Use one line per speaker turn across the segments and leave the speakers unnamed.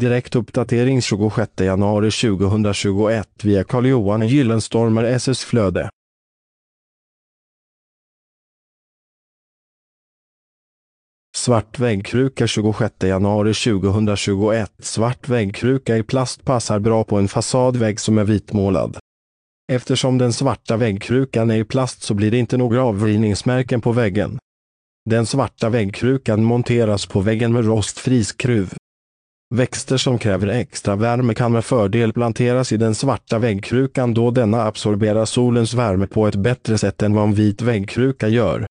Direktuppdatering 26 januari 2021 via Carl-Johan Gyllenstormer SS Flöde. Svart väggkruka 26 januari 2021 Svart väggkruka i plast passar bra på en fasadvägg som är vitmålad. Eftersom den svarta väggkrukan är i plast så blir det inte några avvridningsmärken på väggen. Den svarta väggkrukan monteras på väggen med rostfri skruv. Växter som kräver extra värme kan med fördel planteras i den svarta väggkrukan då denna absorberar solens värme på ett bättre sätt än vad en vit väggkruka gör.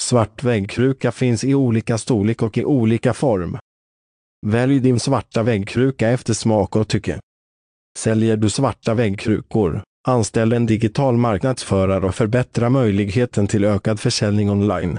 Svart väggkruka finns i olika storlek och i olika form. Välj din svarta väggkruka efter smak och tycke. Säljer du svarta väggkrukor? Anställ en digital marknadsförare och förbättra möjligheten till ökad försäljning online.